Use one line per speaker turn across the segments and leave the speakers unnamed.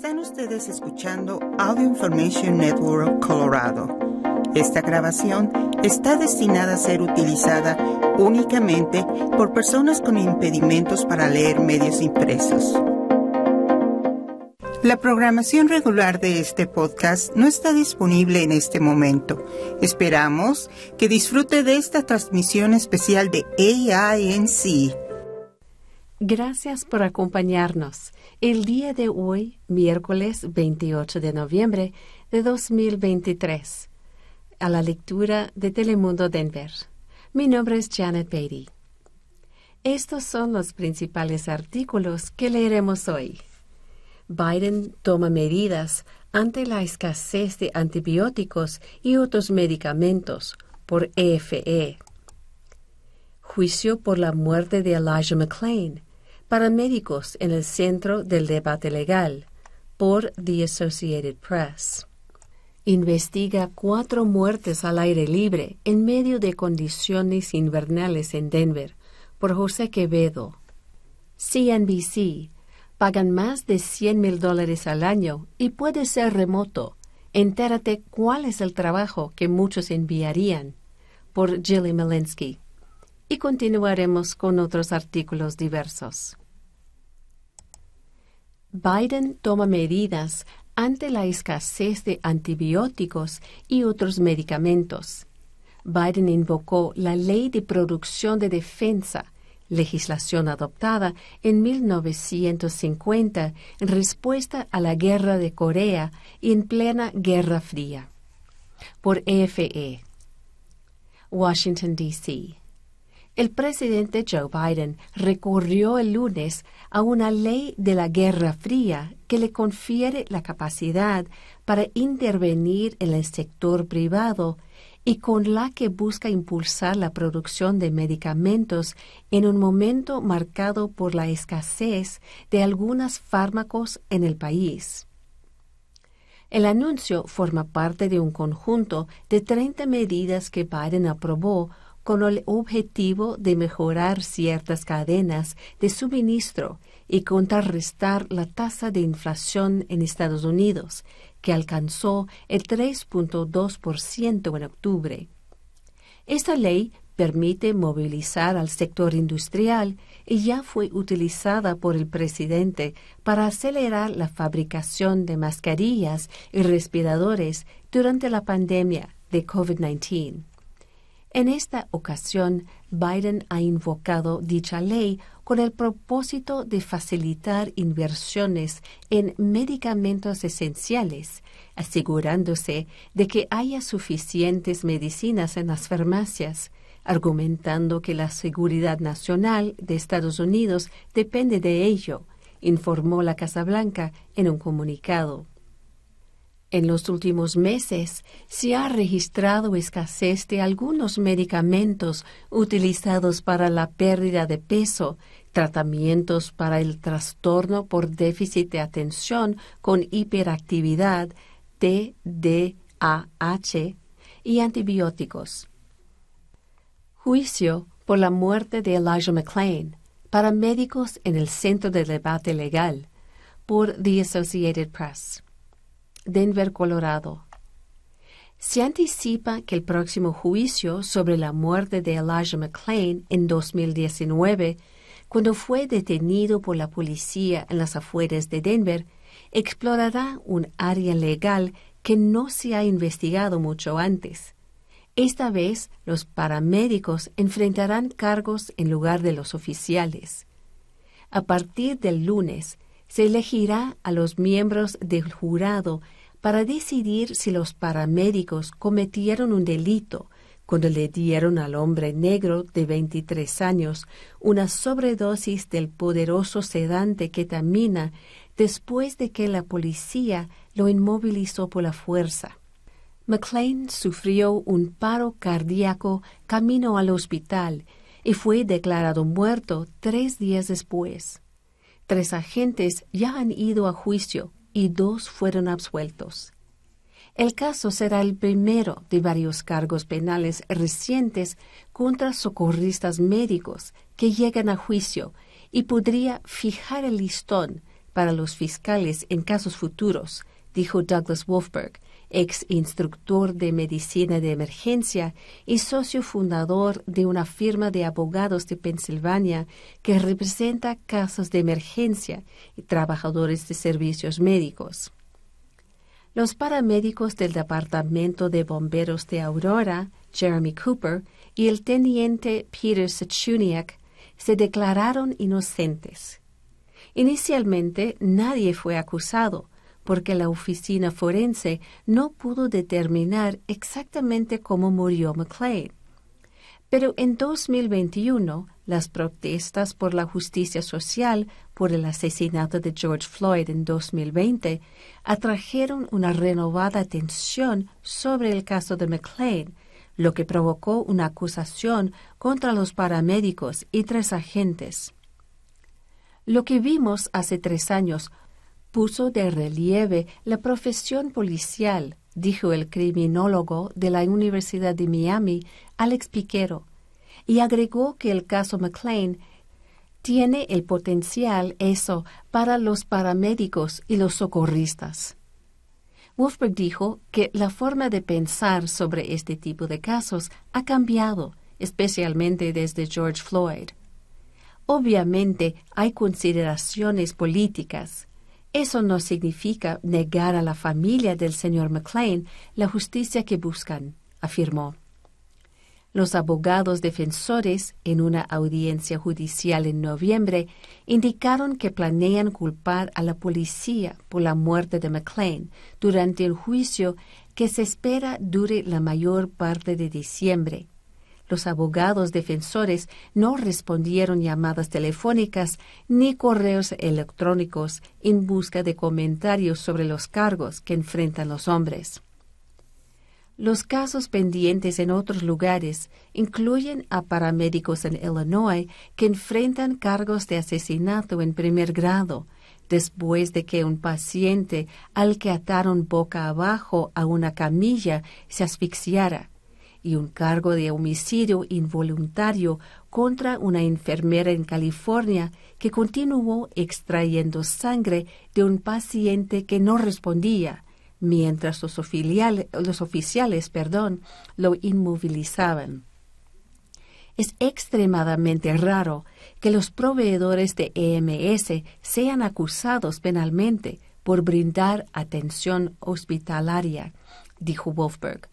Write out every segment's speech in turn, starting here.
Están ustedes escuchando Audio Information Network Colorado. Esta grabación está destinada a ser utilizada únicamente por personas con impedimentos para leer medios impresos. La programación regular de este podcast no está disponible en este momento. Esperamos que disfrute de esta transmisión especial de AINC.
Gracias por acompañarnos. El día de hoy, miércoles 28 de noviembre de 2023, a la lectura de Telemundo Denver. Mi nombre es Janet Beatty. Estos son los principales artículos que leeremos hoy. Biden toma medidas ante la escasez de antibióticos y otros medicamentos por EFE. Juicio por la muerte de Elijah McClain. Paramédicos en el centro del debate legal por The Associated Press. Investiga cuatro muertes al aire libre en medio de condiciones invernales en Denver por José Quevedo. CNBC pagan más de 100 mil dólares al año y puede ser remoto. Entérate cuál es el trabajo que muchos enviarían. Por Jilly Malinsky. Y continuaremos con otros artículos diversos. Biden toma medidas ante la escasez de antibióticos y otros medicamentos. Biden invocó la Ley de Producción de Defensa legislación adoptada en 1950 en respuesta a la Guerra de Corea y en plena Guerra Fría. Por EFE. Washington, D.C. El presidente Joe Biden recurrió el lunes a una ley de la Guerra Fría que le confiere la capacidad para intervenir en el sector privado y con la que busca impulsar la producción de medicamentos en un momento marcado por la escasez de algunos fármacos en el país. El anuncio forma parte de un conjunto de 30 medidas que Biden aprobó con el objetivo de mejorar ciertas cadenas de suministro y contrarrestar la tasa de inflación en Estados Unidos, que alcanzó el 3.2% en octubre. Esta ley permite movilizar al sector industrial y ya fue utilizada por el presidente para acelerar la fabricación de mascarillas y respiradores durante la pandemia de COVID-19. En esta ocasión, Biden ha invocado dicha ley con el propósito de facilitar inversiones en medicamentos esenciales, asegurándose de que haya suficientes medicinas en las farmacias, argumentando que la seguridad nacional de Estados Unidos depende de ello, informó la Casa Blanca en un comunicado. En los últimos meses se ha registrado escasez de algunos medicamentos utilizados para la pérdida de peso, tratamientos para el trastorno por déficit de atención con hiperactividad, TDAH, y antibióticos. Juicio por la muerte de Elijah McClain, para médicos en el Centro de Debate Legal, por The Associated Press. Denver, Colorado. Se anticipa que el próximo juicio sobre la muerte de Elijah McClain en 2019, cuando fue detenido por la policía en las afueras de Denver, explorará un área legal que no se ha investigado mucho antes. Esta vez los paramédicos enfrentarán cargos en lugar de los oficiales. A partir del lunes, se elegirá a los miembros del jurado para decidir si los paramédicos cometieron un delito cuando le dieron al hombre negro de 23 años una sobredosis del poderoso sedante ketamina después de que la policía lo inmovilizó por la fuerza. McLean sufrió un paro cardíaco camino al hospital y fue declarado muerto tres días después. Tres agentes ya han ido a juicio y dos fueron absueltos. El caso será el primero de varios cargos penales recientes contra socorristas médicos que llegan a juicio y podría fijar el listón para los fiscales en casos futuros, dijo Douglas Wolfberg, ex instructor de medicina de emergencia y socio fundador de una firma de abogados de Pensilvania que representa casos de emergencia y trabajadores de servicios médicos. Los paramédicos del Departamento de Bomberos de Aurora, Jeremy Cooper, y el teniente Peter Sechuniak se declararon inocentes. Inicialmente nadie fue acusado, porque la oficina forense no pudo determinar exactamente cómo murió McLean. Pero en 2021, las protestas por la justicia social por el asesinato de George Floyd en 2020 atrajeron una renovada atención sobre el caso de McLean, lo que provocó una acusación contra los paramédicos y tres agentes. Lo que vimos hace tres años puso de relieve la profesión policial, dijo el criminólogo de la Universidad de Miami, Alex Piquero, y agregó que el caso McLean tiene el potencial eso para los paramédicos y los socorristas. Wolfberg dijo que la forma de pensar sobre este tipo de casos ha cambiado, especialmente desde George Floyd. Obviamente hay consideraciones políticas, eso no significa negar a la familia del señor McLean la justicia que buscan, afirmó. Los abogados defensores, en una audiencia judicial en noviembre, indicaron que planean culpar a la policía por la muerte de McLean durante el juicio que se espera dure la mayor parte de diciembre los abogados defensores no respondieron llamadas telefónicas ni correos electrónicos en busca de comentarios sobre los cargos que enfrentan los hombres. Los casos pendientes en otros lugares incluyen a paramédicos en Illinois que enfrentan cargos de asesinato en primer grado, después de que un paciente al que ataron boca abajo a una camilla se asfixiara y un cargo de homicidio involuntario contra una enfermera en California que continuó extrayendo sangre de un paciente que no respondía, mientras los, oficiales perdón, lo inmovilizaban. Es extremadamente raro que los proveedores de EMS sean acusados penalmente por brindar atención hospitalaria, dijo Wolfberg.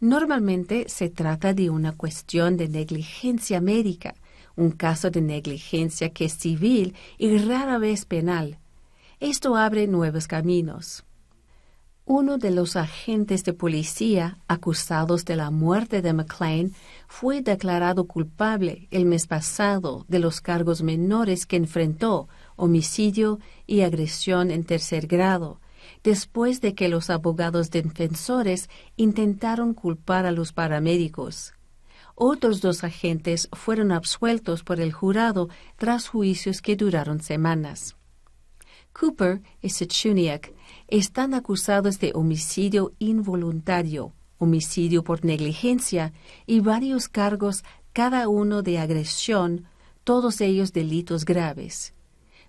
Normalmente se trata de una cuestión de negligencia médica, un caso de negligencia que es civil y rara vez penal. Esto abre nuevos caminos. Uno de los agentes de policía acusados de la muerte de McLean fue declarado culpable el mes pasado de los cargos menores que enfrentó, homicidio y agresión en tercer grado, después de que los abogados defensores intentaron culpar a los paramédicos. Otros dos agentes fueron absueltos por el jurado tras juicios que duraron semanas. Cooper y Sechuniak están acusados de homicidio involuntario, homicidio por negligencia y varios cargos, cada uno de agresión, todos ellos delitos graves.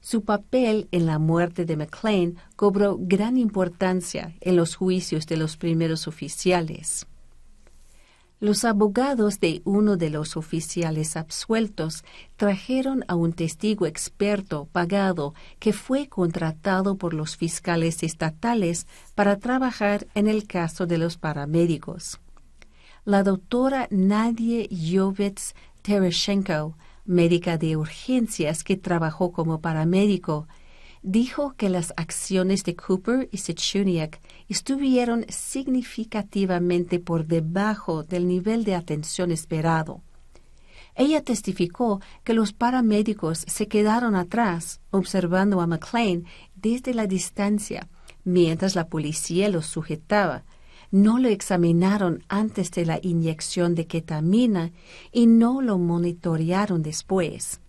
Su papel en la muerte de McLean cobró gran importancia en los juicios de los primeros oficiales. Los abogados de uno de los oficiales absueltos trajeron a un testigo experto pagado que fue contratado por los fiscales estatales para trabajar en el caso de los paramédicos. La doctora Nadia Yovets Tereshenko médica de urgencias que trabajó como paramédico, dijo que las acciones de Cooper y Sechuniak estuvieron significativamente por debajo del nivel de atención esperado. Ella testificó que los paramédicos se quedaron atrás observando a McLean desde la distancia mientras la policía los sujetaba, no lo examinaron antes de la inyección de ketamina y no lo monitorearon después.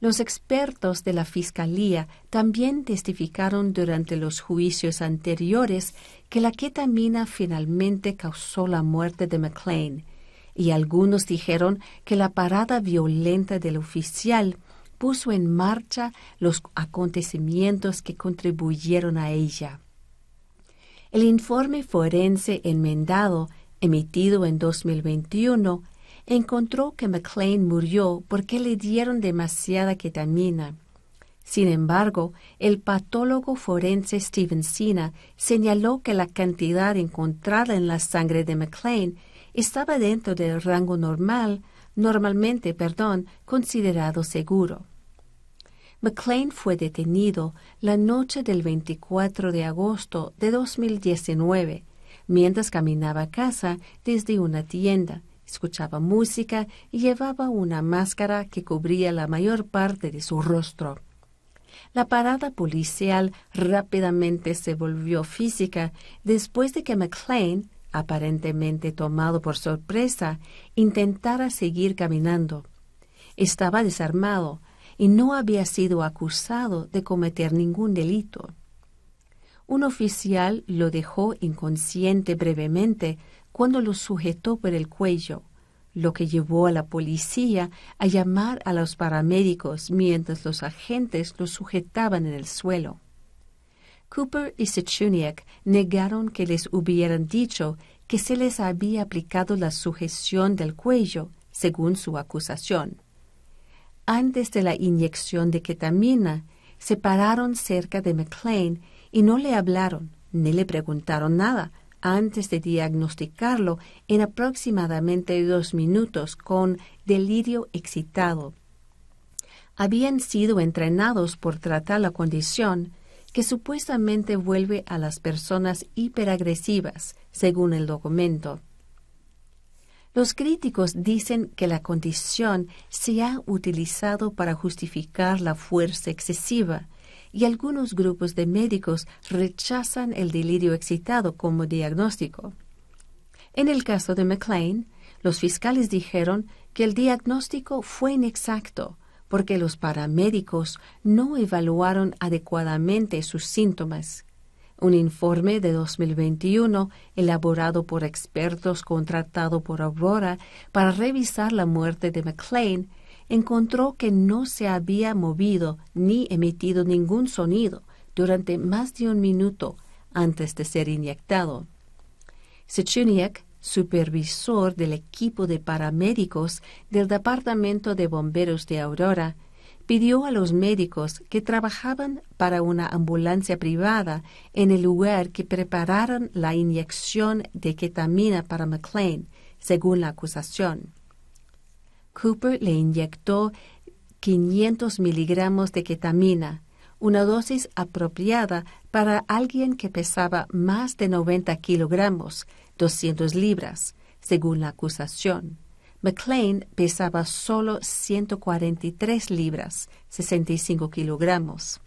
Los expertos de la Fiscalía también testificaron durante los juicios anteriores que la ketamina finalmente causó la muerte de McLean, y algunos dijeron que la parada violenta del oficial puso en marcha los acontecimientos que contribuyeron a ella. El informe forense enmendado, emitido en 2021, encontró que McLean murió porque le dieron demasiada ketamina. Sin embargo, el patólogo forense Steven Sina señaló que la cantidad encontrada en la sangre de McLean estaba dentro del rango normal, normalmente, perdón, considerado seguro. McLean fue detenido la noche del 24 de agosto de 2019 mientras caminaba a casa desde una tienda, escuchaba música y llevaba una máscara que cubría la mayor parte de su rostro. La parada policial rápidamente se volvió física después de que McLean, aparentemente tomado por sorpresa, intentara seguir caminando. Estaba desarmado, y no había sido acusado de cometer ningún delito. Un oficial lo dejó inconsciente brevemente cuando lo sujetó por el cuello, lo que llevó a la policía a llamar a los paramédicos mientras los agentes lo sujetaban en el suelo. Cooper y Sechuniak negaron que les hubieran dicho que se les había aplicado la sujeción del cuello, según su acusación antes de la inyección de ketamina, se pararon cerca de McLean y no le hablaron ni le preguntaron nada antes de diagnosticarlo en aproximadamente dos minutos con delirio excitado. Habían sido entrenados por tratar la condición que supuestamente vuelve a las personas hiperagresivas, según el documento. Los críticos dicen que la condición se ha utilizado para justificar la fuerza excesiva y algunos grupos de médicos rechazan el delirio excitado como diagnóstico. En el caso de McLean, los fiscales dijeron que el diagnóstico fue inexacto porque los paramédicos no evaluaron adecuadamente sus síntomas. Un informe de 2021, elaborado por expertos contratado por Aurora para revisar la muerte de McLean, encontró que no se había movido ni emitido ningún sonido durante más de un minuto antes de ser inyectado. Sechuniak, supervisor del equipo de paramédicos del Departamento de Bomberos de Aurora, pidió a los médicos que trabajaban para una ambulancia privada en el lugar que prepararan la inyección de ketamina para McLean, según la acusación. Cooper le inyectó 500 miligramos de ketamina, una dosis apropiada para alguien que pesaba más de 90 kilogramos, 200 libras, según la acusación. McLean pesaba solo 143 libras, 65 kilogramos.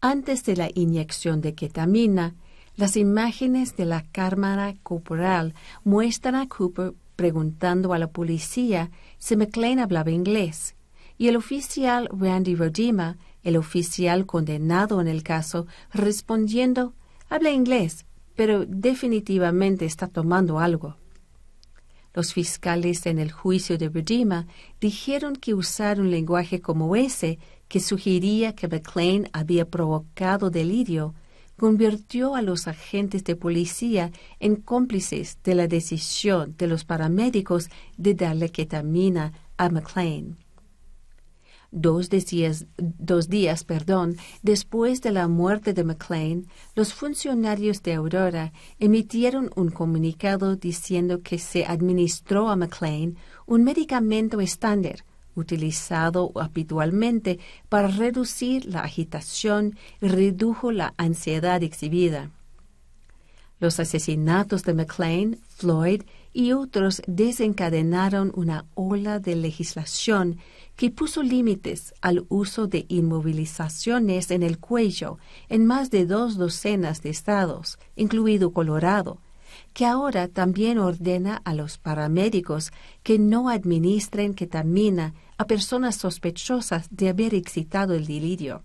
Antes de la inyección de ketamina, las imágenes de la cámara corporal muestran a Cooper preguntando a la policía si McLean hablaba inglés, y el oficial Randy Rodima, el oficial condenado en el caso, respondiendo, habla inglés, pero definitivamente está tomando algo. Los fiscales en el juicio de Redima dijeron que usar un lenguaje como ese, que sugería que McLean había provocado delirio, convirtió a los agentes de policía en cómplices de la decisión de los paramédicos de darle ketamina a McLean. Dos días, dos días perdón, después de la muerte de McLean, los funcionarios de Aurora emitieron un comunicado diciendo que se administró a McLean un medicamento estándar utilizado habitualmente para reducir la agitación y redujo la ansiedad exhibida. Los asesinatos de McLean, Floyd y otros desencadenaron una ola de legislación que puso límites al uso de inmovilizaciones en el cuello en más de dos docenas de estados, incluido Colorado, que ahora también ordena a los paramédicos que no administren ketamina a personas sospechosas de haber excitado el delirio.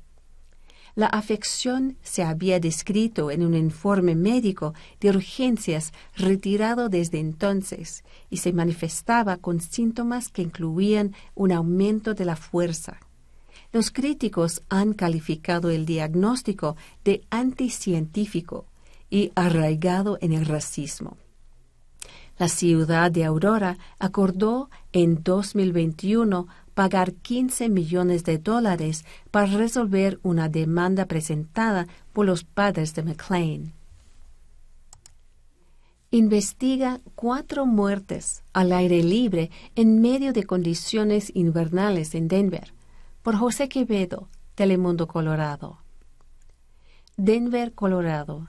La afección se había descrito en un informe médico de urgencias retirado desde entonces y se manifestaba con síntomas que incluían un aumento de la fuerza. Los críticos han calificado el diagnóstico de anticientífico y arraigado en el racismo. La ciudad de Aurora acordó en 2021 pagar 15 millones de dólares para resolver una demanda presentada por los padres de McLean. Investiga cuatro muertes al aire libre en medio de condiciones invernales en Denver, por José Quevedo, Telemundo Colorado. Denver, Colorado.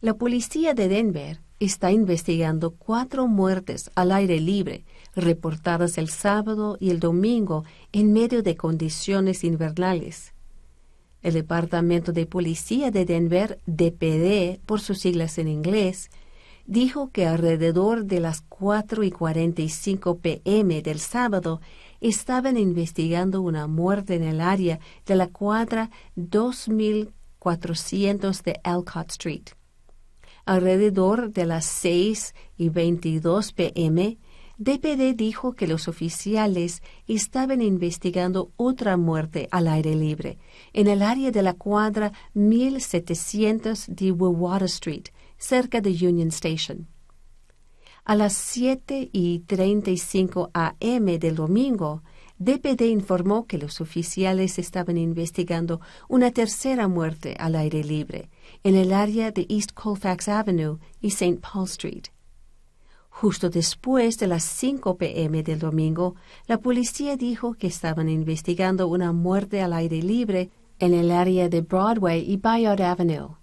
La policía de Denver está investigando cuatro muertes al aire libre reportadas el sábado y el domingo en medio de condiciones invernales. El Departamento de Policía de Denver, DPD por sus siglas en inglés, dijo que alrededor de las 4 y 45 pm del sábado estaban investigando una muerte en el área de la cuadra 2400 de Alcott Street. Alrededor de las 6 y 22 pm, DPD dijo que los oficiales estaban investigando otra muerte al aire libre en el área de la cuadra 1700 de Water Street, cerca de Union Station. A las 7 y 35 a.m. del domingo, DPD informó que los oficiales estaban investigando una tercera muerte al aire libre en el área de East Colfax Avenue y St. Paul Street. Justo después de las 5 p.m. del domingo, la policía dijo que estaban investigando una muerte al aire libre en el área de Broadway y Bayard Avenue.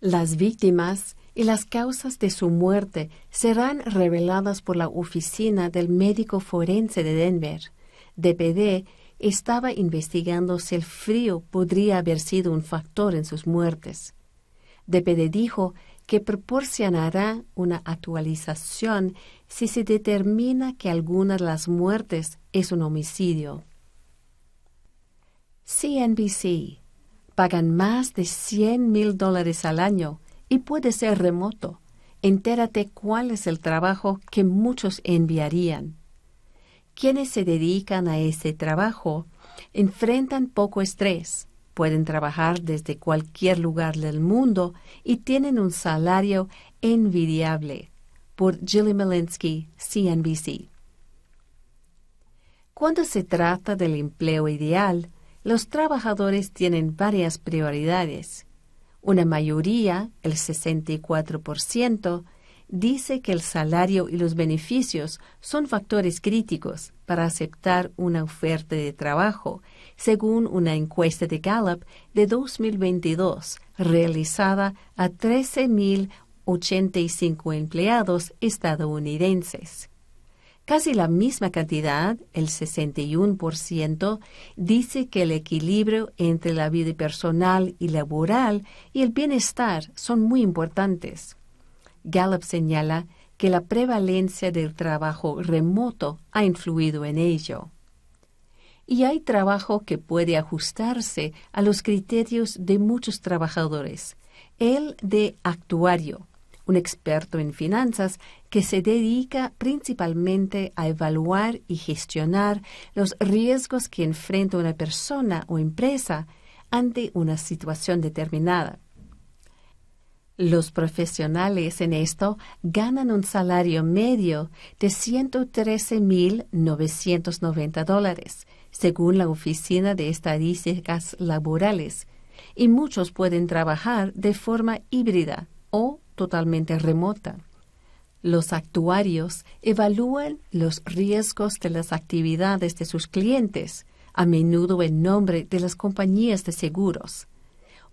Las víctimas y las causas de su muerte serán reveladas por la oficina del médico forense de Denver. DPD estaba investigando si el frío podría haber sido un factor en sus muertes. DPD dijo que proporcionará una actualización si se determina que alguna de las muertes es un homicidio. CNBC pagan más de 100 mil dólares al año y puede ser remoto. Entérate cuál es el trabajo que muchos enviarían. Quienes se dedican a ese trabajo enfrentan poco estrés, Pueden trabajar desde cualquier lugar del mundo y tienen un salario envidiable. Por Jilly Malinsky, CNBC. Cuando se trata del empleo ideal, los trabajadores tienen varias prioridades. Una mayoría, el 64%, dice que el salario y los beneficios son factores críticos para aceptar una oferta de trabajo según una encuesta de Gallup de 2022 realizada a 13.085 empleados estadounidenses. Casi la misma cantidad, el 61%, dice que el equilibrio entre la vida personal y laboral y el bienestar son muy importantes. Gallup señala que la prevalencia del trabajo remoto ha influido en ello y hay trabajo que puede ajustarse a los criterios de muchos trabajadores. El de actuario, un experto en finanzas que se dedica principalmente a evaluar y gestionar los riesgos que enfrenta una persona o empresa ante una situación determinada. Los profesionales en esto ganan un salario medio de 113.990 dólares, según la Oficina de Estadísticas Laborales, y muchos pueden trabajar de forma híbrida o totalmente remota. Los actuarios evalúan los riesgos de las actividades de sus clientes, a menudo en nombre de las compañías de seguros.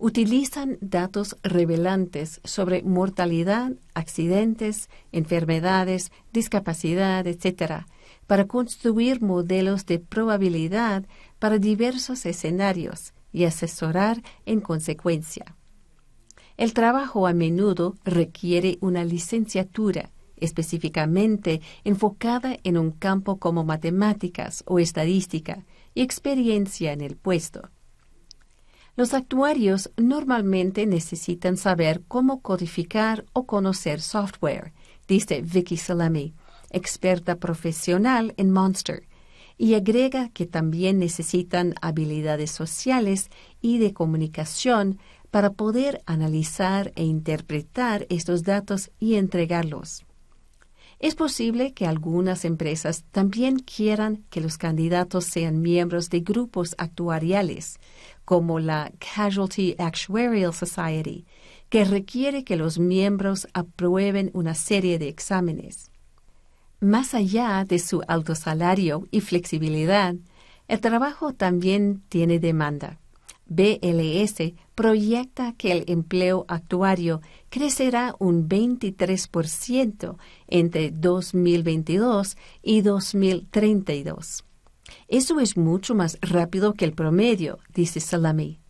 Utilizan datos revelantes sobre mortalidad, accidentes, enfermedades, discapacidad, etc., para construir modelos de probabilidad para diversos escenarios y asesorar en consecuencia. El trabajo a menudo requiere una licenciatura específicamente enfocada en un campo como matemáticas o estadística y experiencia en el puesto. Los actuarios normalmente necesitan saber cómo codificar o conocer software, dice Vicky Salami, experta profesional en Monster, y agrega que también necesitan habilidades sociales y de comunicación para poder analizar e interpretar estos datos y entregarlos. Es posible que algunas empresas también quieran que los candidatos sean miembros de grupos actuariales, como la Casualty Actuarial Society, que requiere que los miembros aprueben una serie de exámenes. Más allá de su alto salario y flexibilidad, el trabajo también tiene demanda. BLS proyecta que el empleo actuario crecerá un 23% entre 2022 y 2032. Eso es mucho más rápido que el promedio, dice Salami.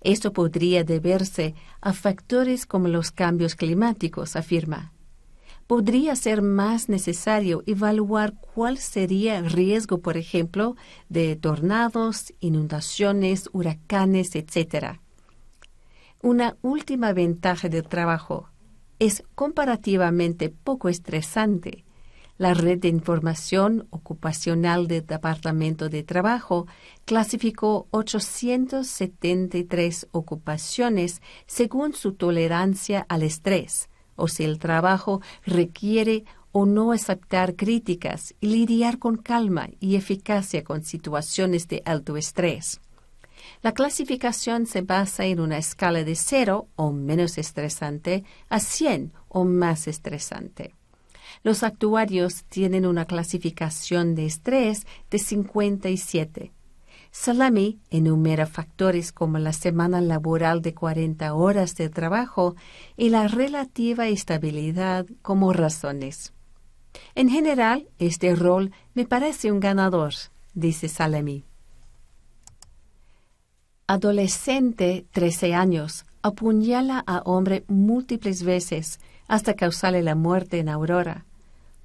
Esto podría deberse a factores como los cambios climáticos, afirma podría ser más necesario evaluar cuál sería el riesgo, por ejemplo, de tornados, inundaciones, huracanes, etc. Una última ventaja del trabajo es comparativamente poco estresante. La red de información ocupacional del Departamento de Trabajo clasificó 873 ocupaciones según su tolerancia al estrés o si el trabajo requiere o no aceptar críticas y lidiar con calma y eficacia con situaciones de alto estrés. La clasificación se basa en una escala de cero o menos estresante a 100 o más estresante. Los actuarios tienen una clasificación de estrés de 57 Salami enumera factores como la semana laboral de 40 horas de trabajo y la relativa estabilidad como razones. En general, este rol me parece un ganador, dice Salami. Adolescente, 13 años, apuñala a hombre múltiples veces hasta causarle la muerte en Aurora.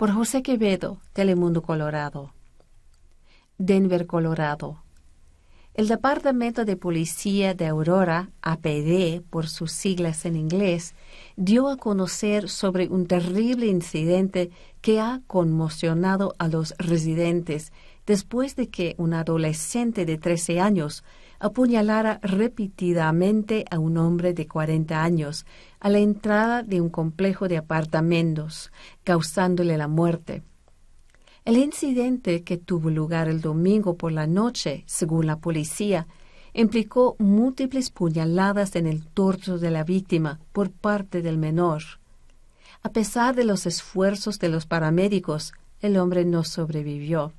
Por José Quevedo, Telemundo Colorado. Denver, Colorado. El Departamento de Policía de Aurora, APD por sus siglas en inglés, dio a conocer sobre un terrible incidente que ha conmocionado a los residentes después de que un adolescente de 13 años apuñalara repetidamente a un hombre de 40 años a la entrada de un complejo de apartamentos, causándole la muerte. El incidente que tuvo lugar el domingo por la noche, según la policía, implicó múltiples puñaladas en el torso de la víctima por parte del menor. A pesar de los esfuerzos de los paramédicos, el hombre no sobrevivió.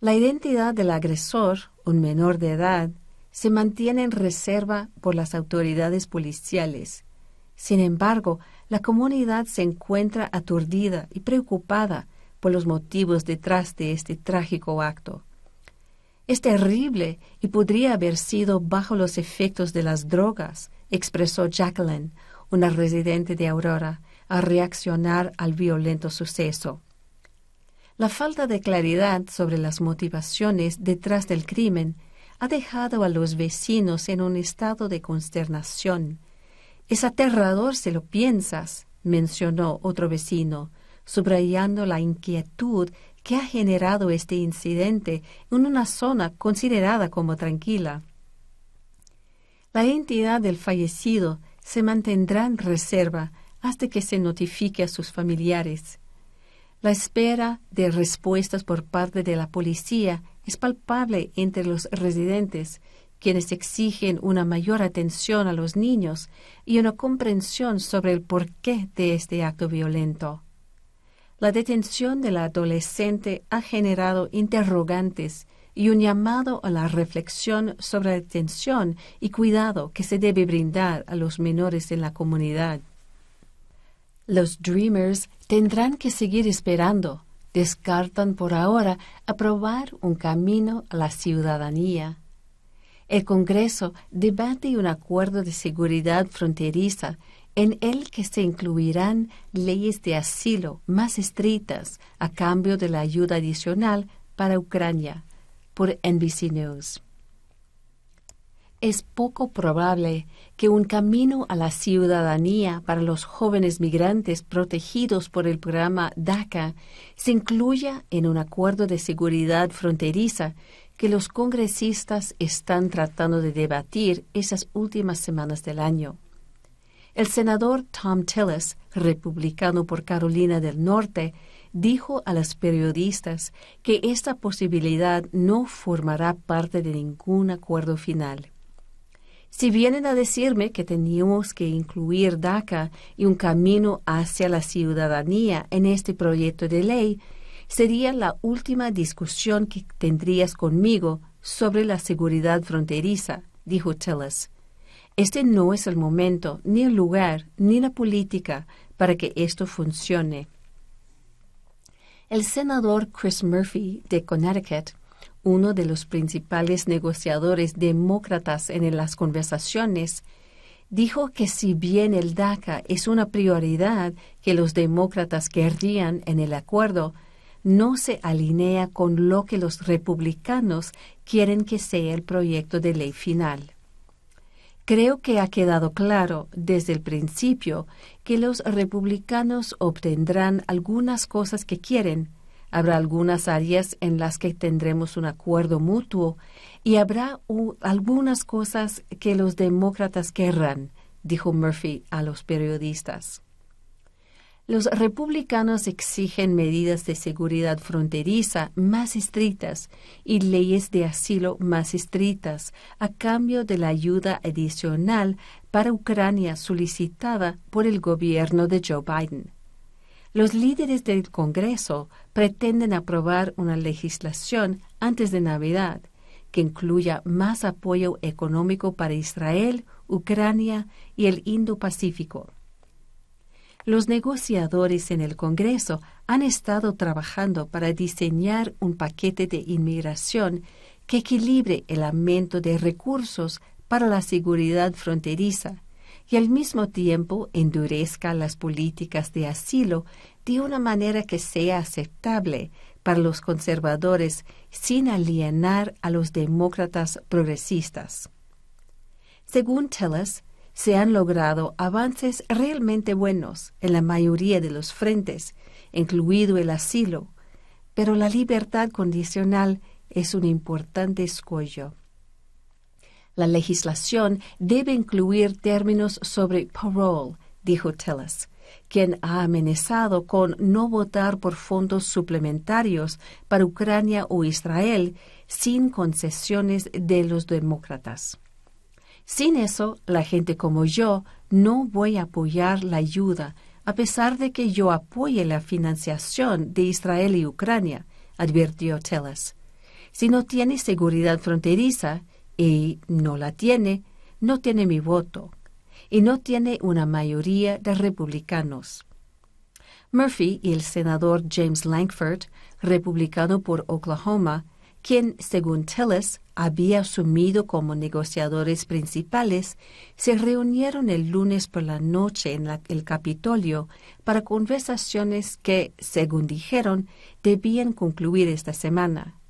La identidad del agresor, un menor de edad, se mantiene en reserva por las autoridades policiales. Sin embargo, la comunidad se encuentra aturdida y preocupada por los motivos detrás de este trágico acto. Es terrible y podría haber sido bajo los efectos de las drogas, expresó Jacqueline, una residente de Aurora, a reaccionar al violento suceso. La falta de claridad sobre las motivaciones detrás del crimen ha dejado a los vecinos en un estado de consternación. Es aterrador si lo piensas, mencionó otro vecino, subrayando la inquietud que ha generado este incidente en una zona considerada como tranquila. La entidad del fallecido se mantendrá en reserva hasta que se notifique a sus familiares. La espera de respuestas por parte de la policía es palpable entre los residentes, quienes exigen una mayor atención a los niños y una comprensión sobre el porqué de este acto violento. La detención de la adolescente ha generado interrogantes y un llamado a la reflexión sobre la atención y cuidado que se debe brindar a los menores en la comunidad. Los Dreamers tendrán que seguir esperando. Descartan por ahora aprobar un camino a la ciudadanía. El Congreso debate un acuerdo de seguridad fronteriza en el que se incluirán leyes de asilo más estrictas a cambio de la ayuda adicional para Ucrania, por NBC News. Es poco probable que un camino a la ciudadanía para los jóvenes migrantes protegidos por el programa DACA se incluya en un acuerdo de seguridad fronteriza que los congresistas están tratando de debatir esas últimas semanas del año. El senador Tom Tillis, republicano por Carolina del Norte, dijo a los periodistas que esta posibilidad no formará parte de ningún acuerdo final. Si vienen a decirme que teníamos que incluir DACA y un camino hacia la ciudadanía en este proyecto de ley, sería la última discusión que tendrías conmigo sobre la seguridad fronteriza, dijo Tillis. Este no es el momento, ni el lugar, ni la política para que esto funcione. El senador Chris Murphy de Connecticut uno de los principales negociadores demócratas en las conversaciones, dijo que si bien el DACA es una prioridad que los demócratas querrían en el acuerdo, no se alinea con lo que los republicanos quieren que sea el proyecto de ley final. Creo que ha quedado claro desde el principio que los republicanos obtendrán algunas cosas que quieren, Habrá algunas áreas en las que tendremos un acuerdo mutuo y habrá algunas cosas que los demócratas querrán, dijo Murphy a los periodistas. Los republicanos exigen medidas de seguridad fronteriza más estrictas y leyes de asilo más estrictas a cambio de la ayuda adicional para Ucrania solicitada por el gobierno de Joe Biden. Los líderes del Congreso pretenden aprobar una legislación antes de Navidad que incluya más apoyo económico para Israel, Ucrania y el Indo-Pacífico. Los negociadores en el Congreso han estado trabajando para diseñar un paquete de inmigración que equilibre el aumento de recursos para la seguridad fronteriza y al mismo tiempo endurezca las políticas de asilo de una manera que sea aceptable para los conservadores sin alienar a los demócratas progresistas. Según Tillis, se han logrado avances realmente buenos en la mayoría de los frentes, incluido el asilo, pero la libertad condicional es un importante escollo. La legislación debe incluir términos sobre parole, dijo Tillis, quien ha amenazado con no votar por fondos suplementarios para Ucrania o Israel sin concesiones de los demócratas. Sin eso, la gente como yo no voy a apoyar la ayuda, a pesar de que yo apoye la financiación de Israel y Ucrania, advirtió Tillis. Si no tiene seguridad fronteriza, y no la tiene, no tiene mi voto y no tiene una mayoría de republicanos. Murphy y el senador James Lankford, republicano por Oklahoma, quien, según Tillis, había asumido como negociadores principales, se reunieron el lunes por la noche en el Capitolio para conversaciones que, según dijeron, debían concluir esta semana.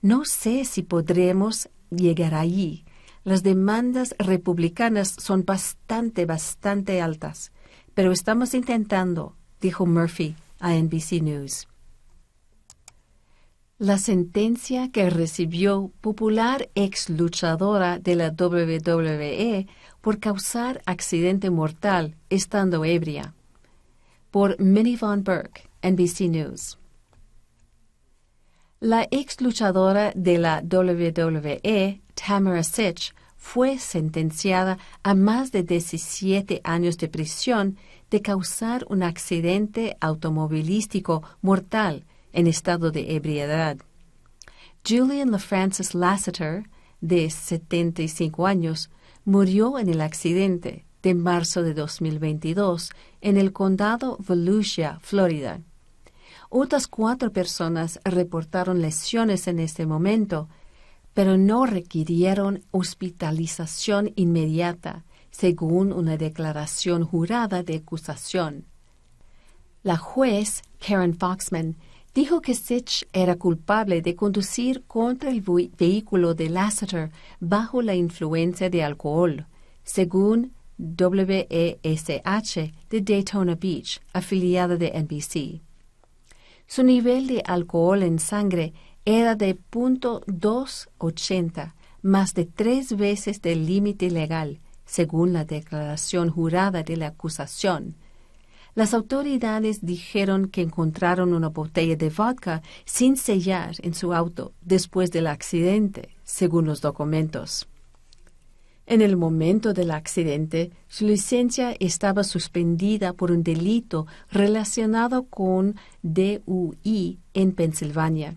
No sé si podremos llegar allí. Las demandas republicanas son bastante, bastante altas, pero estamos intentando, dijo Murphy a NBC News. La sentencia que recibió popular ex luchadora de la WWE por causar accidente mortal estando ebria. Por Minnie Von Burke, NBC News. La ex luchadora de la WWE, Tamara Sitch, fue sentenciada a más de 17 años de prisión de causar un accidente automovilístico mortal en estado de ebriedad. Julian LaFrancis Lasseter, de 75 años, murió en el accidente de marzo de 2022 en el condado Volusia, Florida. Otras cuatro personas reportaron lesiones en este momento, pero no requirieron hospitalización inmediata, según una declaración jurada de acusación. La juez, Karen Foxman, dijo que Sitch era culpable de conducir contra el vehículo de Lasseter bajo la influencia de alcohol, según WESH de Daytona Beach, afiliada de NBC. Su nivel de alcohol en sangre era de .280, más de tres veces del límite legal, según la declaración jurada de la acusación. Las autoridades dijeron que encontraron una botella de vodka sin sellar en su auto después del accidente, según los documentos. En el momento del accidente, su licencia estaba suspendida por un delito relacionado con DUI en Pensilvania.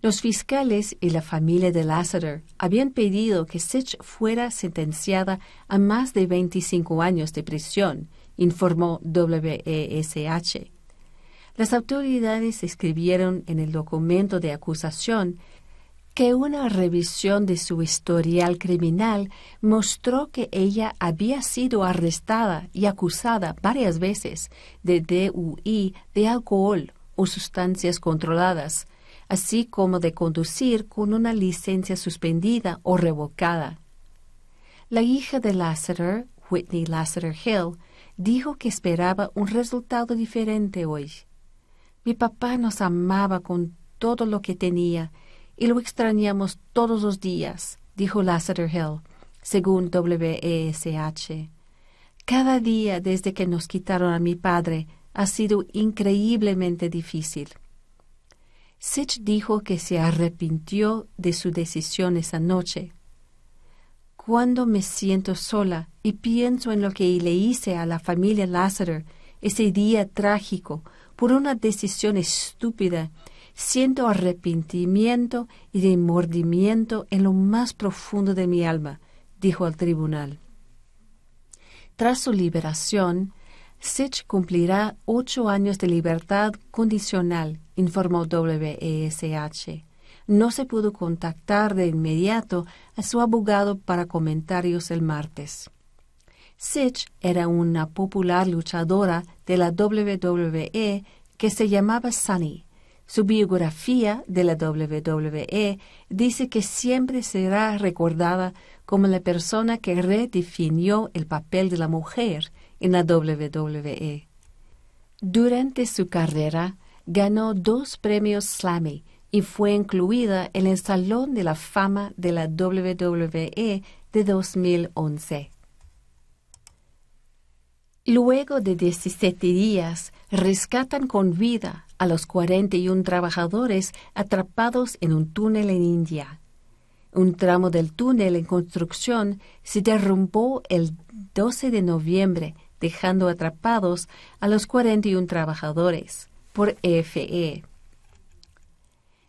Los fiscales y la familia de Lasseter habían pedido que Sitch fuera sentenciada a más de 25 años de prisión, informó WESH. Las autoridades escribieron en el documento de acusación que una revisión de su historial criminal mostró que ella había sido arrestada y acusada varias veces de DUI de alcohol o sustancias controladas, así como de conducir con una licencia suspendida o revocada. La hija de Lasseter, Whitney Lasseter Hill, dijo que esperaba un resultado diferente hoy. Mi papá nos amaba con todo lo que tenía y lo extrañamos todos los días, dijo Lasseter Hill, según WESH. Cada día desde que nos quitaron a mi padre ha sido increíblemente difícil. Sitch dijo que se arrepintió de su decisión esa noche. Cuando me siento sola y pienso en lo que le hice a la familia Lasseter ese día trágico por una decisión estúpida siento arrepentimiento y remordimiento en lo más profundo de mi alma, dijo al tribunal. Tras su liberación, Sitch cumplirá ocho años de libertad condicional, informó WESH. No se pudo contactar de inmediato a su abogado para comentarios el martes. Sitch era una popular luchadora de la WWE que se llamaba Sunny su biografía de la WWE dice que siempre será recordada como la persona que redefinió el papel de la mujer en la WWE. Durante su carrera ganó dos premios Slammy y fue incluida en el Salón de la Fama de la WWE de 2011. Luego de 17 días, rescatan con vida a los 41 trabajadores atrapados en un túnel en India. Un tramo del túnel en construcción se derrumbó el 12 de noviembre, dejando atrapados a los 41 trabajadores por EFE.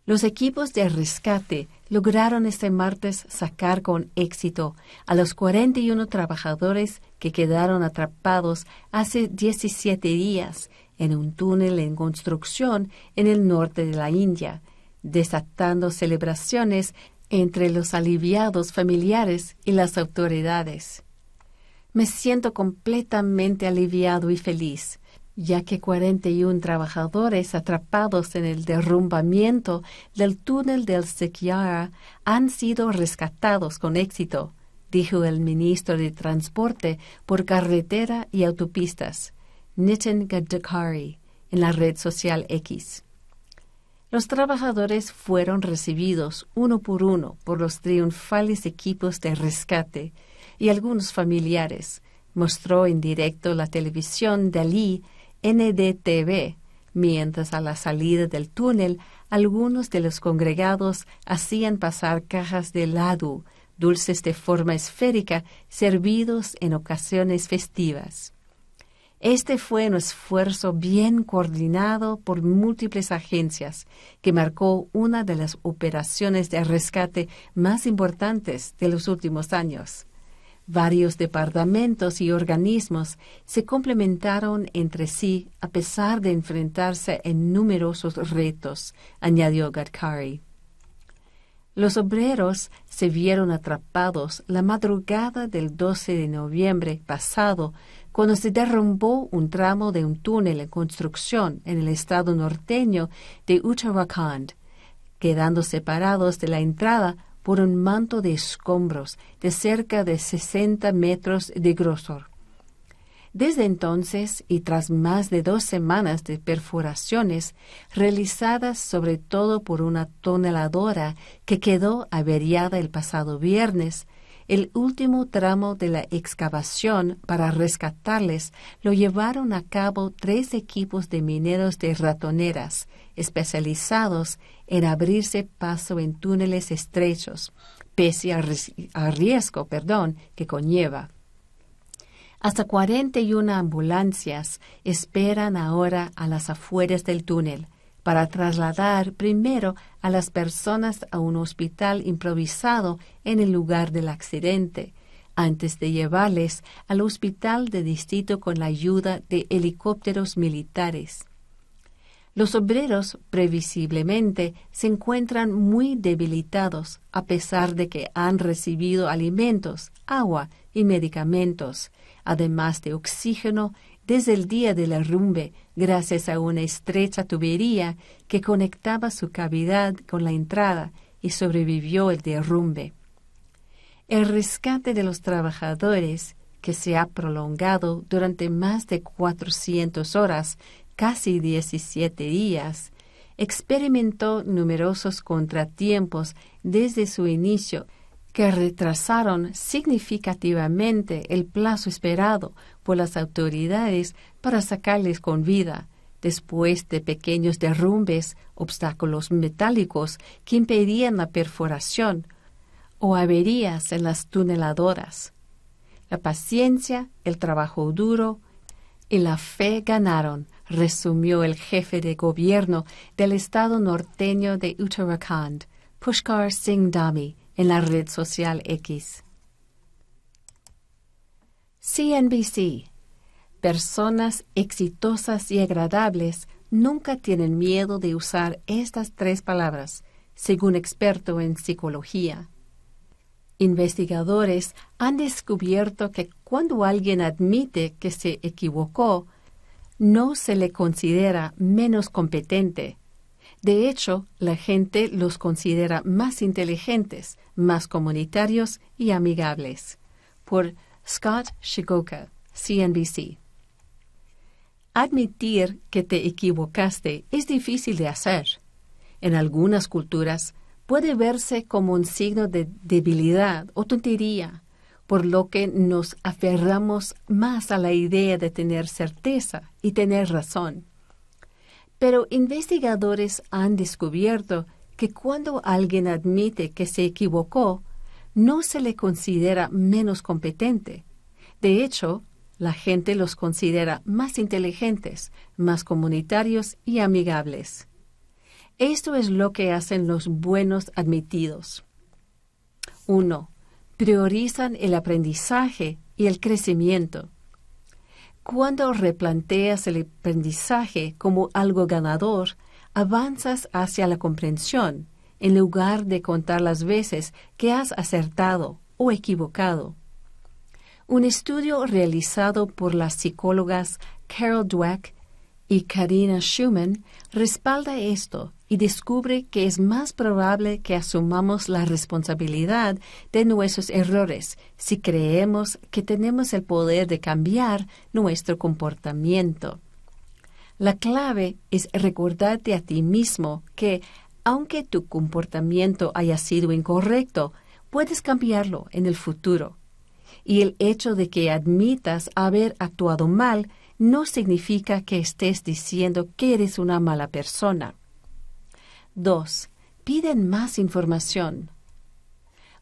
Los equipos de rescate lograron este martes sacar con éxito a los 41 trabajadores que quedaron atrapados hace 17 días en un túnel en construcción en el norte de la India, desatando celebraciones entre los aliviados familiares y las autoridades. Me siento completamente aliviado y feliz ya que 41 trabajadores atrapados en el derrumbamiento del túnel del Sequiara han sido rescatados con éxito, dijo el ministro de Transporte por Carretera y Autopistas, Nitin Gadkari, en la red social X. Los trabajadores fueron recibidos uno por uno por los triunfales equipos de rescate y algunos familiares. Mostró en directo la televisión de Ali NDTV, mientras a la salida del túnel algunos de los congregados hacían pasar cajas de ladu, dulces de forma esférica, servidos en ocasiones festivas. Este fue un esfuerzo bien coordinado por múltiples agencias que marcó una de las operaciones de rescate más importantes de los últimos años. Varios departamentos y organismos se complementaron entre sí a pesar de enfrentarse en numerosos retos, añadió Gadkari. Los obreros se vieron atrapados la madrugada del 12 de noviembre pasado cuando se derrumbó un tramo de un túnel en construcción en el estado norteño de Uttarakhand, quedando separados de la entrada por un manto de escombros de cerca de 60 metros de grosor. Desde entonces, y tras más de dos semanas de perforaciones, realizadas sobre todo por una toneladora que quedó averiada el pasado viernes, el último tramo de la excavación para rescatarles lo llevaron a cabo tres equipos de mineros de ratoneras, especializados en abrirse paso en túneles estrechos, pese al riesgo perdón, que conlleva. Hasta 41 ambulancias esperan ahora a las afueras del túnel para trasladar primero a las personas a un hospital improvisado en el lugar del accidente, antes de llevarles al hospital de distrito con la ayuda de helicópteros militares. Los obreros, previsiblemente, se encuentran muy debilitados a pesar de que han recibido alimentos, agua y medicamentos, además de oxígeno, desde el día del derrumbe, gracias a una estrecha tubería que conectaba su cavidad con la entrada y sobrevivió el derrumbe. El rescate de los trabajadores, que se ha prolongado durante más de 400 horas, casi 17 días, experimentó numerosos contratiempos desde su inicio que retrasaron significativamente el plazo esperado por las autoridades para sacarles con vida, después de pequeños derrumbes, obstáculos metálicos que impedían la perforación o averías en las tuneladoras. La paciencia, el trabajo duro y la fe ganaron, resumió el jefe de gobierno del estado norteño de Uttarakhand, Pushkar Singh en la red social X. CNBC. Personas exitosas y agradables nunca tienen miedo de usar estas tres palabras, según experto en psicología. Investigadores han descubierto que cuando alguien admite que se equivocó, no se le considera menos competente, de hecho, la gente los considera más inteligentes, más comunitarios y amigables. Por Scott Shigoka, CNBC. Admitir que te equivocaste es difícil de hacer. En algunas culturas puede verse como un signo de debilidad o tontería, por lo que nos aferramos más a la idea de tener certeza y tener razón. Pero investigadores han descubierto que cuando alguien admite que se equivocó, no se le considera menos competente. De hecho, la gente los considera más inteligentes, más comunitarios y amigables. Esto es lo que hacen los buenos admitidos. 1. Priorizan el aprendizaje y el crecimiento. Cuando replanteas el aprendizaje como algo ganador, avanzas hacia la comprensión, en lugar de contar las veces que has acertado o equivocado. Un estudio realizado por las psicólogas Carol Dweck y Karina Schumann respalda esto y descubre que es más probable que asumamos la responsabilidad de nuestros errores si creemos que tenemos el poder de cambiar nuestro comportamiento. La clave es recordarte a ti mismo que, aunque tu comportamiento haya sido incorrecto, puedes cambiarlo en el futuro. Y el hecho de que admitas haber actuado mal no significa que estés diciendo que eres una mala persona. 2. Piden más información.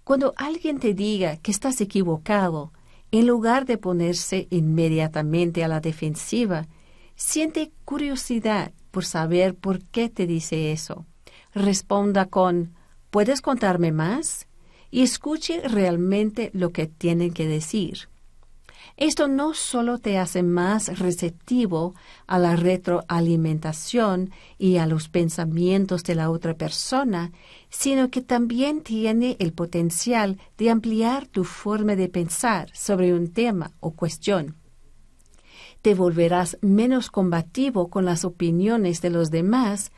Cuando alguien te diga que estás equivocado, en lugar de ponerse inmediatamente a la defensiva, siente curiosidad por saber por qué te dice eso. Responda con ¿Puedes contarme más? y escuche realmente lo que tienen que decir. Esto no solo te hace más receptivo a la retroalimentación y a los pensamientos de la otra persona, sino que también tiene el potencial de ampliar tu forma de pensar sobre un tema o cuestión. te volverás menos combativo con las opiniones de los demás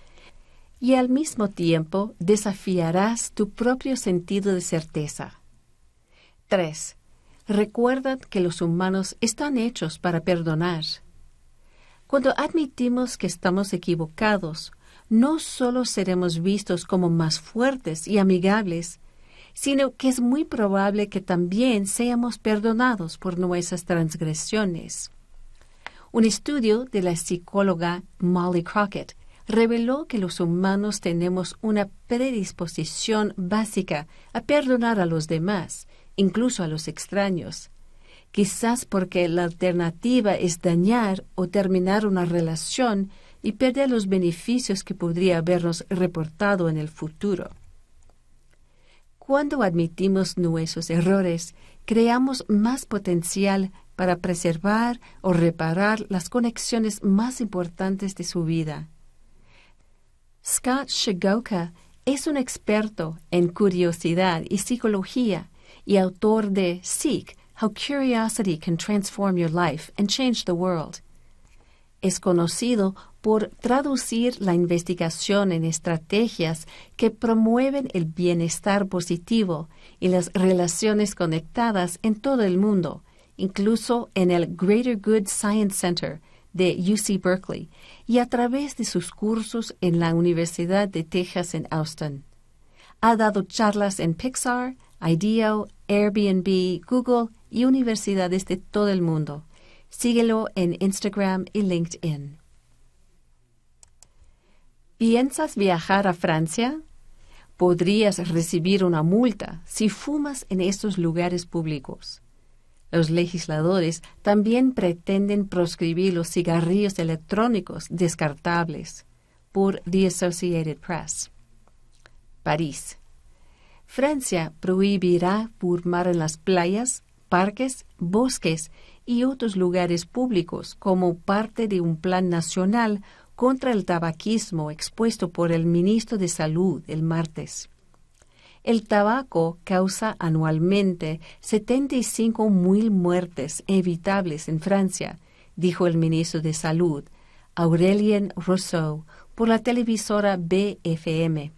y al mismo tiempo desafiarás tu propio sentido de certeza. 3. Recuerda que los humanos están hechos para perdonar. Cuando admitimos que estamos equivocados, no solo seremos vistos como más fuertes y amigables, sino que es muy probable que también seamos perdonados por nuestras transgresiones. Un estudio de la psicóloga Molly Crockett reveló que los humanos tenemos una predisposición básica a perdonar a los demás, incluso a los extraños, quizás porque la alternativa es dañar o terminar una relación y perder los beneficios que podría habernos reportado en el futuro. Cuando admitimos nuestros errores, creamos más potencial para preservar o reparar las conexiones más importantes de su vida. Scott Shigoka es un experto en curiosidad y psicología y autor de Seek, How Curiosity Can Transform Your Life and Change the World. Es conocido por traducir la investigación en estrategias que promueven el bienestar positivo y las relaciones conectadas en todo el mundo, incluso en el Greater Good Science Center de UC Berkeley y a través de sus cursos en la Universidad de Texas en Austin. Ha dado charlas en Pixar, IDEO, Airbnb, Google y universidades de todo el mundo. Síguelo en Instagram y LinkedIn. ¿Piensas viajar a Francia? Podrías recibir una multa si fumas en estos lugares públicos. Los legisladores también pretenden proscribir los cigarrillos electrónicos descartables por The Associated Press. París. Francia prohibirá fumar en las playas, parques, bosques y otros lugares públicos como parte de un plan nacional contra el tabaquismo expuesto por el ministro de Salud el martes. El tabaco causa anualmente 75 mil muertes evitables en Francia, dijo el ministro de Salud, Aurélien Rousseau, por la televisora BFM.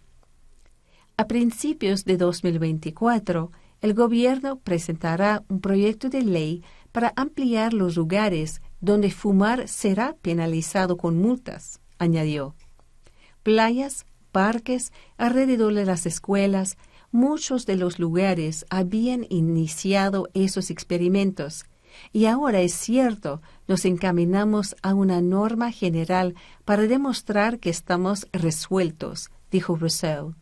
A principios de 2024, el gobierno presentará un proyecto de ley para ampliar los lugares donde fumar será penalizado con multas, añadió. Playas, parques, alrededor de las escuelas, muchos de los lugares habían iniciado esos experimentos, y ahora es cierto, nos encaminamos a una norma general para demostrar que estamos resueltos, dijo Rousseau.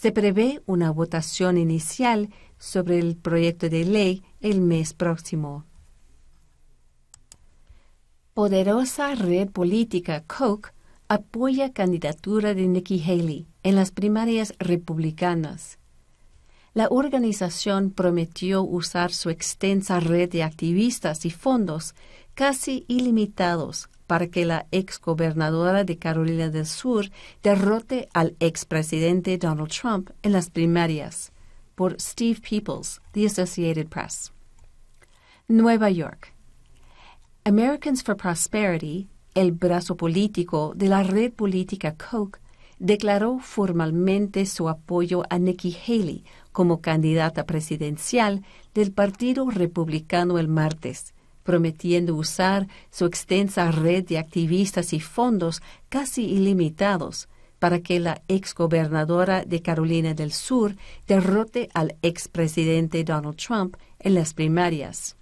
Se prevé una votación inicial sobre el proyecto de ley el mes próximo. Poderosa red política Koch apoya candidatura de Nikki Haley en las primarias republicanas. La organización prometió usar su extensa red de activistas y fondos casi ilimitados para que la exgobernadora de Carolina del Sur derrote al expresidente Donald Trump en las primarias por Steve Peoples, The Associated Press. Nueva York. Americans for Prosperity, el brazo político de la red política Koch, declaró formalmente su apoyo a Nikki Haley como candidata presidencial del Partido Republicano el martes, prometiendo usar su extensa red de activistas y fondos casi ilimitados para que la exgobernadora de Carolina del Sur derrote al expresidente Donald Trump en las primarias.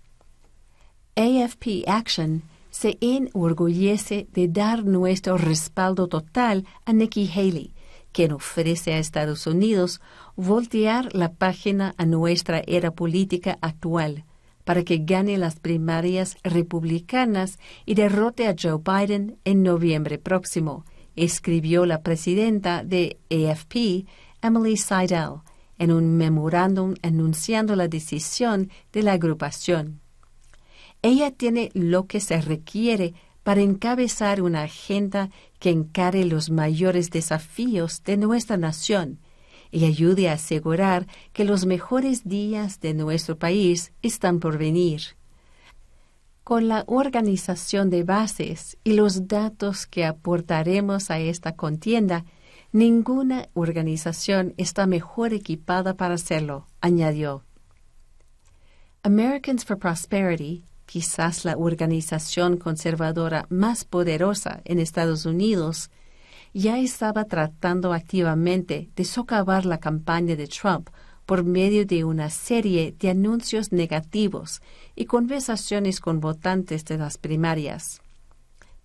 AFP Action se enorgullece de dar nuestro respaldo total a Nikki Haley, quien ofrece a Estados Unidos voltear la página a nuestra era política actual para que gane las primarias republicanas y derrote a Joe Biden en noviembre próximo escribió la presidenta de AFP, Emily Seidel, en un memorándum anunciando la decisión de la agrupación. Ella tiene lo que se requiere para encabezar una agenda que encare los mayores desafíos de nuestra nación y ayude a asegurar que los mejores días de nuestro país están por venir. Con la organización de bases y los datos que aportaremos a esta contienda, ninguna organización está mejor equipada para hacerlo, añadió. Americans for Prosperity, quizás la organización conservadora más poderosa en Estados Unidos, ya estaba tratando activamente de socavar la campaña de Trump por medio de una serie de anuncios negativos y conversaciones con votantes de las primarias.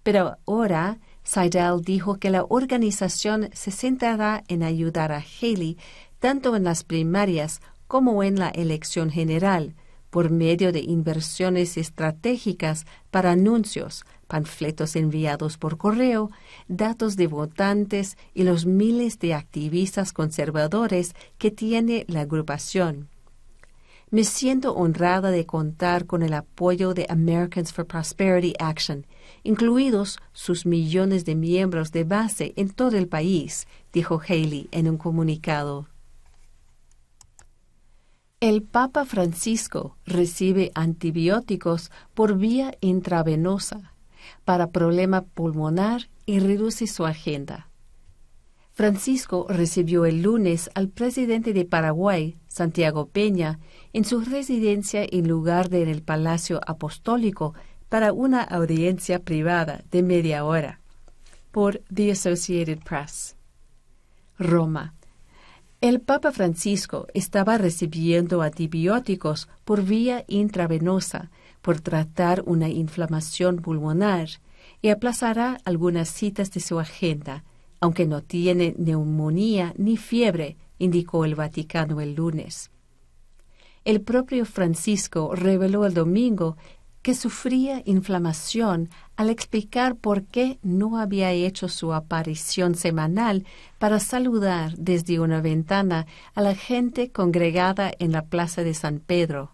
Pero ahora Seidel dijo que la organización se centrará en ayudar a Haley tanto en las primarias como en la elección general, por medio de inversiones estratégicas para anuncios, panfletos enviados por correo, datos de votantes y los miles de activistas conservadores que tiene la agrupación. Me siento honrada de contar con el apoyo de Americans for Prosperity Action, incluidos sus millones de miembros de base en todo el país, dijo Haley en un comunicado. El Papa Francisco recibe antibióticos por vía intravenosa para problema pulmonar y reduce su agenda. Francisco recibió el lunes al presidente de Paraguay, Santiago Peña, en su residencia en lugar de en el Palacio Apostólico para una audiencia privada de media hora. Por The Associated Press. Roma. El Papa Francisco estaba recibiendo antibióticos por vía intravenosa por tratar una inflamación pulmonar y aplazará algunas citas de su agenda, aunque no tiene neumonía ni fiebre, indicó el Vaticano el lunes. El propio Francisco reveló el domingo que sufría inflamación al explicar por qué no había hecho su aparición semanal para saludar desde una ventana a la gente congregada en la plaza de San Pedro.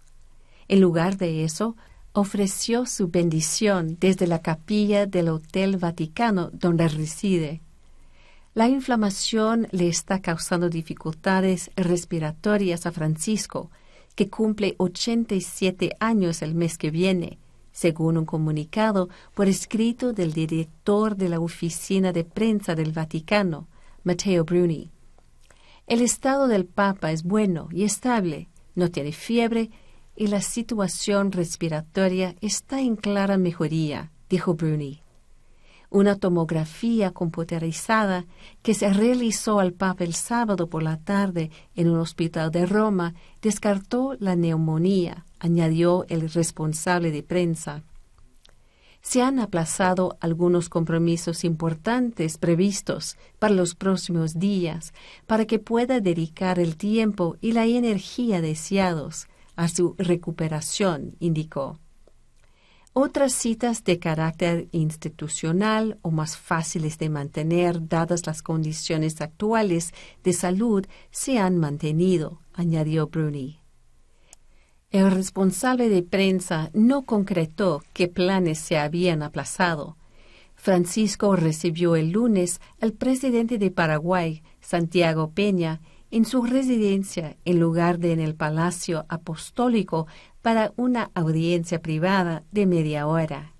En lugar de eso, ofreció su bendición desde la capilla del Hotel Vaticano donde reside. La inflamación le está causando dificultades respiratorias a Francisco, que cumple 87 años el mes que viene, según un comunicado por escrito del director de la Oficina de Prensa del Vaticano, Matteo Bruni. El estado del Papa es bueno y estable, no tiene fiebre y la situación respiratoria está en clara mejoría, dijo Bruni. Una tomografía computerizada que se realizó al Papa el sábado por la tarde en un hospital de Roma descartó la neumonía, añadió el responsable de prensa. Se han aplazado algunos compromisos importantes previstos para los próximos días para que pueda dedicar el tiempo y la energía deseados a su recuperación, indicó. Otras citas de carácter institucional o más fáciles de mantener dadas las condiciones actuales de salud se han mantenido, añadió Bruni. El responsable de prensa no concretó qué planes se habían aplazado. Francisco recibió el lunes al presidente de Paraguay, Santiago Peña, en su residencia en lugar de en el Palacio Apostólico para una audiencia privada de media hora.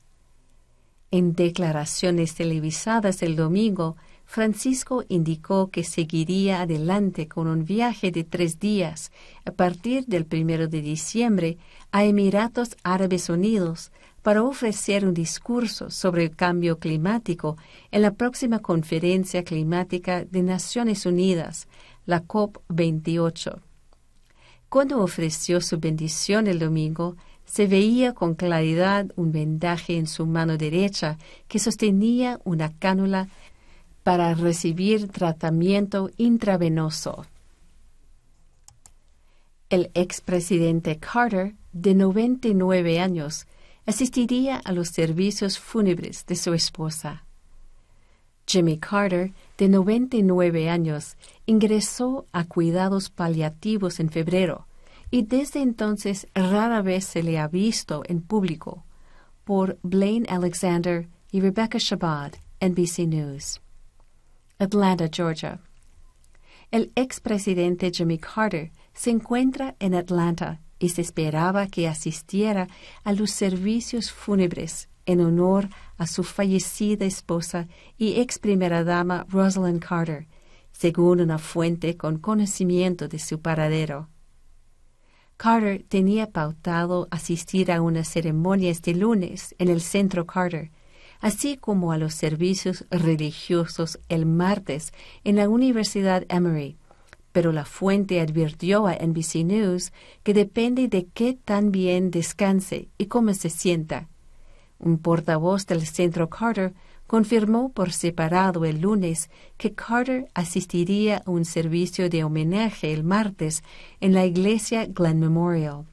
En declaraciones televisadas el domingo, Francisco indicó que seguiría adelante con un viaje de tres días a partir del primero de diciembre a Emiratos Árabes Unidos para ofrecer un discurso sobre el cambio climático en la próxima conferencia climática de Naciones Unidas, la COP28. Cuando ofreció su bendición el domingo, se veía con claridad un vendaje en su mano derecha que sostenía una cánula para recibir tratamiento intravenoso. El expresidente Carter, de 99 años, asistiría a los servicios fúnebres de su esposa. Jimmy Carter, de 99 años, ingresó a cuidados paliativos en febrero y desde entonces rara vez se le ha visto en público. Por Blaine Alexander y Rebecca Shabbat, NBC News. Atlanta, Georgia. El expresidente Jimmy Carter se encuentra en Atlanta y se esperaba que asistiera a los servicios fúnebres en honor a su fallecida esposa y ex primera dama Rosalind Carter, según una fuente con conocimiento de su paradero. Carter tenía pautado asistir a unas ceremonias de lunes en el centro Carter, así como a los servicios religiosos el martes en la Universidad Emory, pero la fuente advirtió a NBC News que depende de qué tan bien descanse y cómo se sienta. Un portavoz del Centro Carter confirmó por separado el lunes que Carter asistiría a un servicio de homenaje el martes en la iglesia Glen Memorial.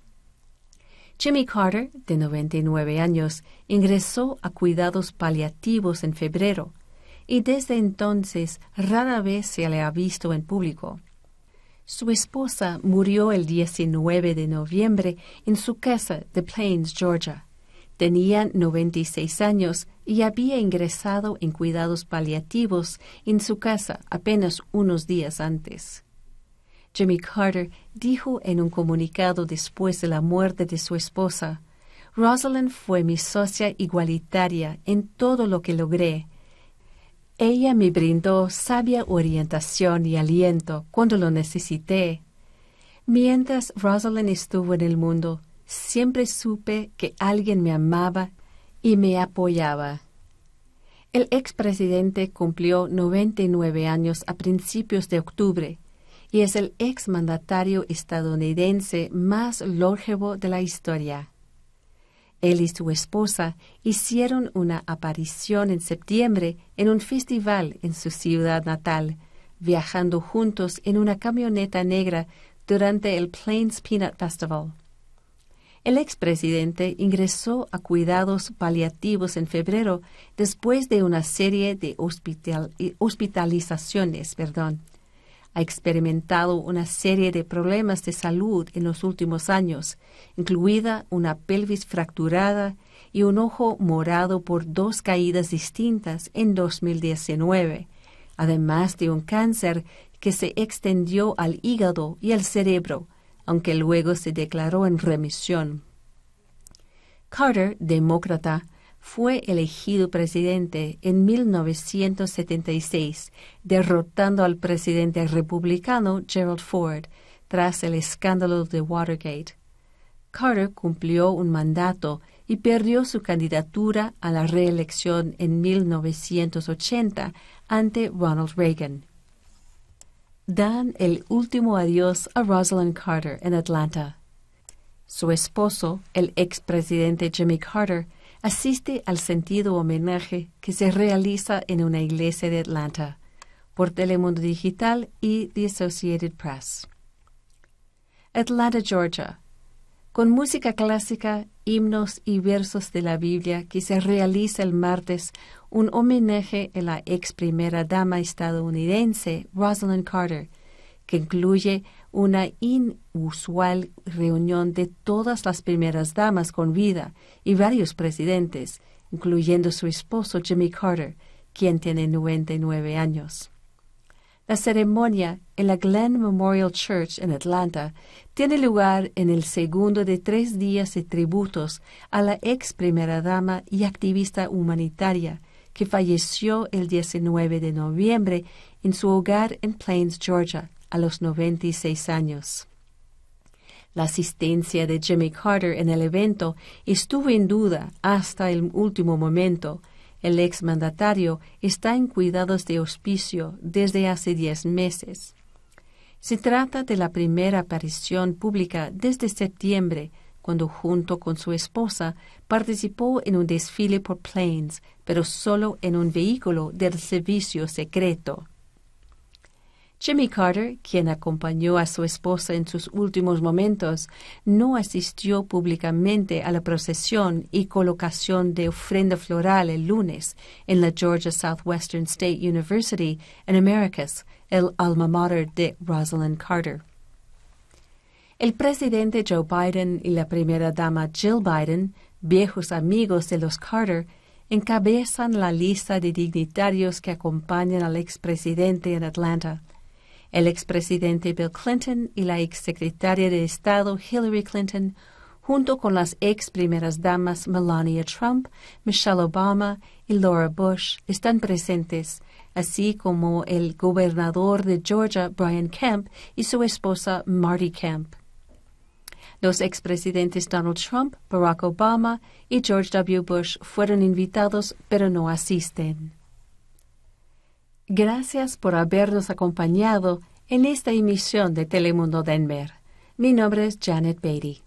Jimmy Carter, de 99 años, ingresó a cuidados paliativos en febrero y desde entonces rara vez se le ha visto en público. Su esposa murió el 19 de noviembre en su casa de Plains, Georgia. Tenía 96 años y había ingresado en cuidados paliativos en su casa apenas unos días antes. Jimmy Carter dijo en un comunicado después de la muerte de su esposa, Rosalind fue mi socia igualitaria en todo lo que logré ella me brindó sabia orientación y aliento cuando lo necesité. Mientras Rosalind estuvo en el mundo, siempre supe que alguien me amaba y me apoyaba. El expresidente cumplió 99 años a principios de octubre y es el exmandatario estadounidense más longevo de la historia. Él y su esposa hicieron una aparición en septiembre en un festival en su ciudad natal, viajando juntos en una camioneta negra durante el Plains Peanut Festival. El expresidente ingresó a cuidados paliativos en febrero después de una serie de hospitalizaciones. Perdón ha experimentado una serie de problemas de salud en los últimos años, incluida una pelvis fracturada y un ojo morado por dos caídas distintas en 2019, además de un cáncer que se extendió al hígado y al cerebro, aunque luego se declaró en remisión. Carter, demócrata, fue elegido presidente en 1976, derrotando al presidente republicano Gerald Ford tras el escándalo de Watergate. Carter cumplió un mandato y perdió su candidatura a la reelección en 1980 ante Ronald Reagan. Dan el último adiós a Rosalind Carter en Atlanta. Su esposo, el expresidente Jimmy Carter, asiste al sentido homenaje que se realiza en una iglesia de Atlanta por Telemundo Digital y The Associated Press. Atlanta, Georgia, con música clásica, himnos y versos de la Biblia que se realiza el martes un homenaje a la ex primera dama estadounidense Rosalind Carter, que incluye una inusual reunión de todas las primeras damas con vida y varios presidentes, incluyendo su esposo Jimmy Carter, quien tiene 99 años. La ceremonia en la Glen Memorial Church en Atlanta tiene lugar en el segundo de tres días de tributos a la ex primera dama y activista humanitaria que falleció el 19 de noviembre en su hogar en Plains, Georgia, a los 96 años. La asistencia de Jimmy Carter en el evento estuvo en duda hasta el último momento. El exmandatario está en cuidados de hospicio desde hace diez meses. Se trata de la primera aparición pública desde septiembre, cuando junto con su esposa participó en un desfile por Plains, pero solo en un vehículo del servicio secreto. Jimmy Carter, quien acompañó a su esposa en sus últimos momentos, no asistió públicamente a la procesión y colocación de ofrenda floral el lunes en la Georgia Southwestern State University en Americas, el alma mater de Rosalind Carter. El presidente Joe Biden y la primera dama Jill Biden, viejos amigos de los Carter, encabezan la lista de dignitarios que acompañan al expresidente en Atlanta. El expresidente Bill Clinton y la exsecretaria de Estado Hillary Clinton, junto con las ex primeras damas Melania Trump, Michelle Obama y Laura Bush, están presentes, así como el gobernador de Georgia, Brian Kemp, y su esposa Marty Kemp. Los expresidentes Donald Trump, Barack Obama y George W. Bush fueron invitados, pero no asisten. Gracias por habernos acompañado en esta emisión de Telemundo Denver. Mi nombre es Janet Beatty.